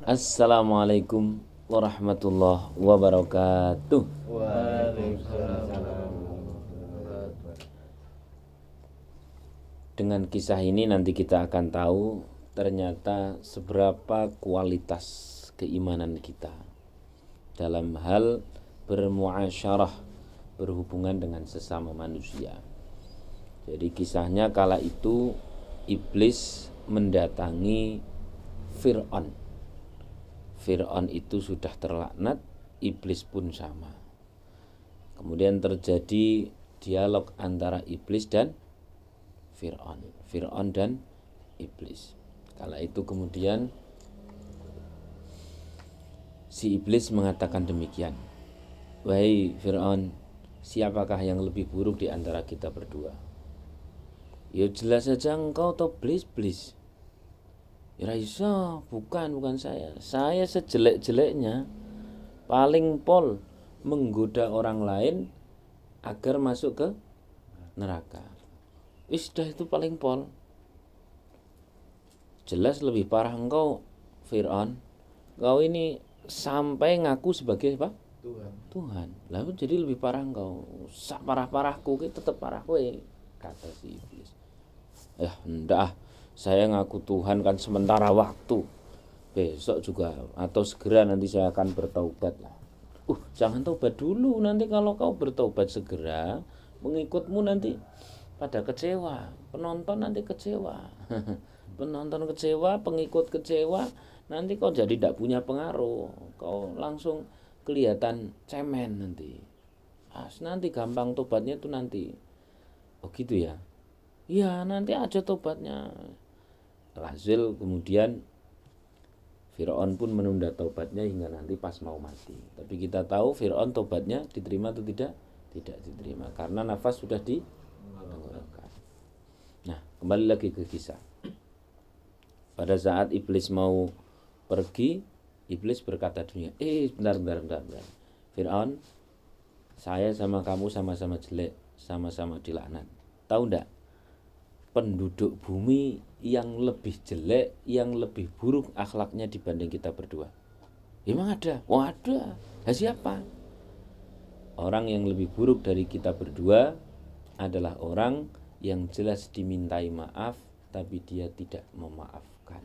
Assalamualaikum warahmatullahi wabarakatuh. Dengan kisah ini nanti kita akan tahu ternyata seberapa kualitas keimanan kita dalam hal bermuasyarah berhubungan dengan sesama manusia. Jadi kisahnya kala itu iblis mendatangi Fir'aun. Fir'aun itu sudah terlaknat, iblis pun sama. Kemudian terjadi dialog antara iblis dan Fir'aun. Fir'aun dan iblis. Kala itu kemudian si iblis mengatakan demikian. Wahai Fir'aun, siapakah yang lebih buruk di antara kita berdua? Ya jelas saja engkau atau blis-blis. Ya iso, bukan bukan saya. Saya sejelek-jeleknya paling pol menggoda orang lain agar masuk ke neraka. Isdah itu paling pol. Jelas lebih parah engkau Fir'aun. Kau ini sampai ngaku sebagai apa? Tuhan. Tuhan. Lalu jadi lebih parah engkau. Sak parah-parahku tetap parah kowe kata si iblis. Ya, ndak saya ngaku Tuhan kan sementara waktu. Besok juga atau segera nanti saya akan bertaubat lah. Uh jangan taubat dulu. Nanti kalau kau bertaubat segera mengikutmu nanti pada kecewa. Penonton nanti kecewa. Penonton kecewa pengikut kecewa nanti kau jadi tidak punya pengaruh. Kau langsung kelihatan cemen nanti. As, nanti gampang tobatnya itu nanti. Oh gitu ya? Iya nanti aja tobatnya Alhasil kemudian Fir'aun pun menunda taubatnya hingga nanti pas mau mati. Tapi kita tahu Fir'aun taubatnya diterima atau tidak? Tidak diterima karena nafas sudah di Nah, kembali lagi ke kisah. Pada saat iblis mau pergi, iblis berkata dunia, "Eh, bentar, bentar, bentar, bentar. Fir'aun, saya sama kamu sama-sama jelek, sama-sama dilaknat. Tahu enggak? Penduduk bumi yang lebih jelek, yang lebih buruk akhlaknya dibanding kita berdua? Emang ada? Oh ada. Nah, siapa? Orang yang lebih buruk dari kita berdua adalah orang yang jelas dimintai maaf tapi dia tidak memaafkan.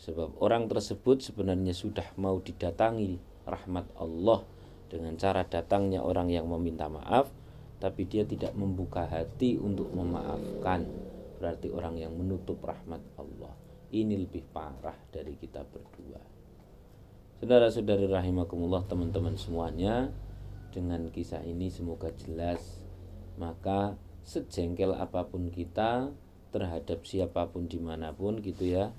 Sebab orang tersebut sebenarnya sudah mau didatangi rahmat Allah dengan cara datangnya orang yang meminta maaf tapi dia tidak membuka hati untuk memaafkan berarti orang yang menutup rahmat Allah. Ini lebih parah dari kita berdua. Saudara-saudari rahimakumullah teman-teman semuanya dengan kisah ini semoga jelas. Maka sejengkel apa pun kita terhadap siapa pun di mana pun gitu ya.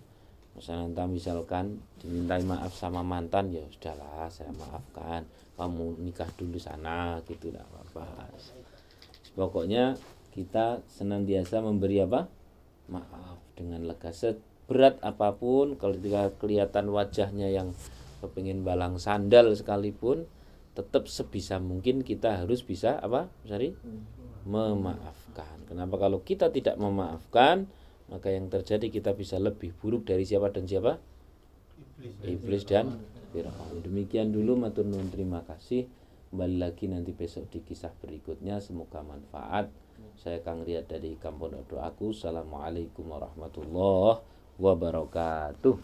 Misalnya misalkan dimintai maaf sama mantan ya sudahlah saya maafkan. Kamu nikah dulu sana gitu tidak apa-apa. Pokoknya kita senantiasa memberi apa? Maaf dengan lega. Seberat apa pun kalau ketika kelihatan wajahnya yang kepingin balang sandal sekalipun tetap sebisa mungkin kita harus bisa apa? Sari memaafkan. Kenapa? Kalau kita tidak memaafkan maka yang terjadi kita bisa lebih buruk dari siapa dan siapa? Iblis, iblis dan Fir'aun. Demikian dulu matur nuwun. Terima kasih. Kembali lagi nanti besok di kisah berikutnya. Semoga manfaat saya Kang Riyad dari Kampung Doaku Assalamualaikum warahmatullahi wabarakatuh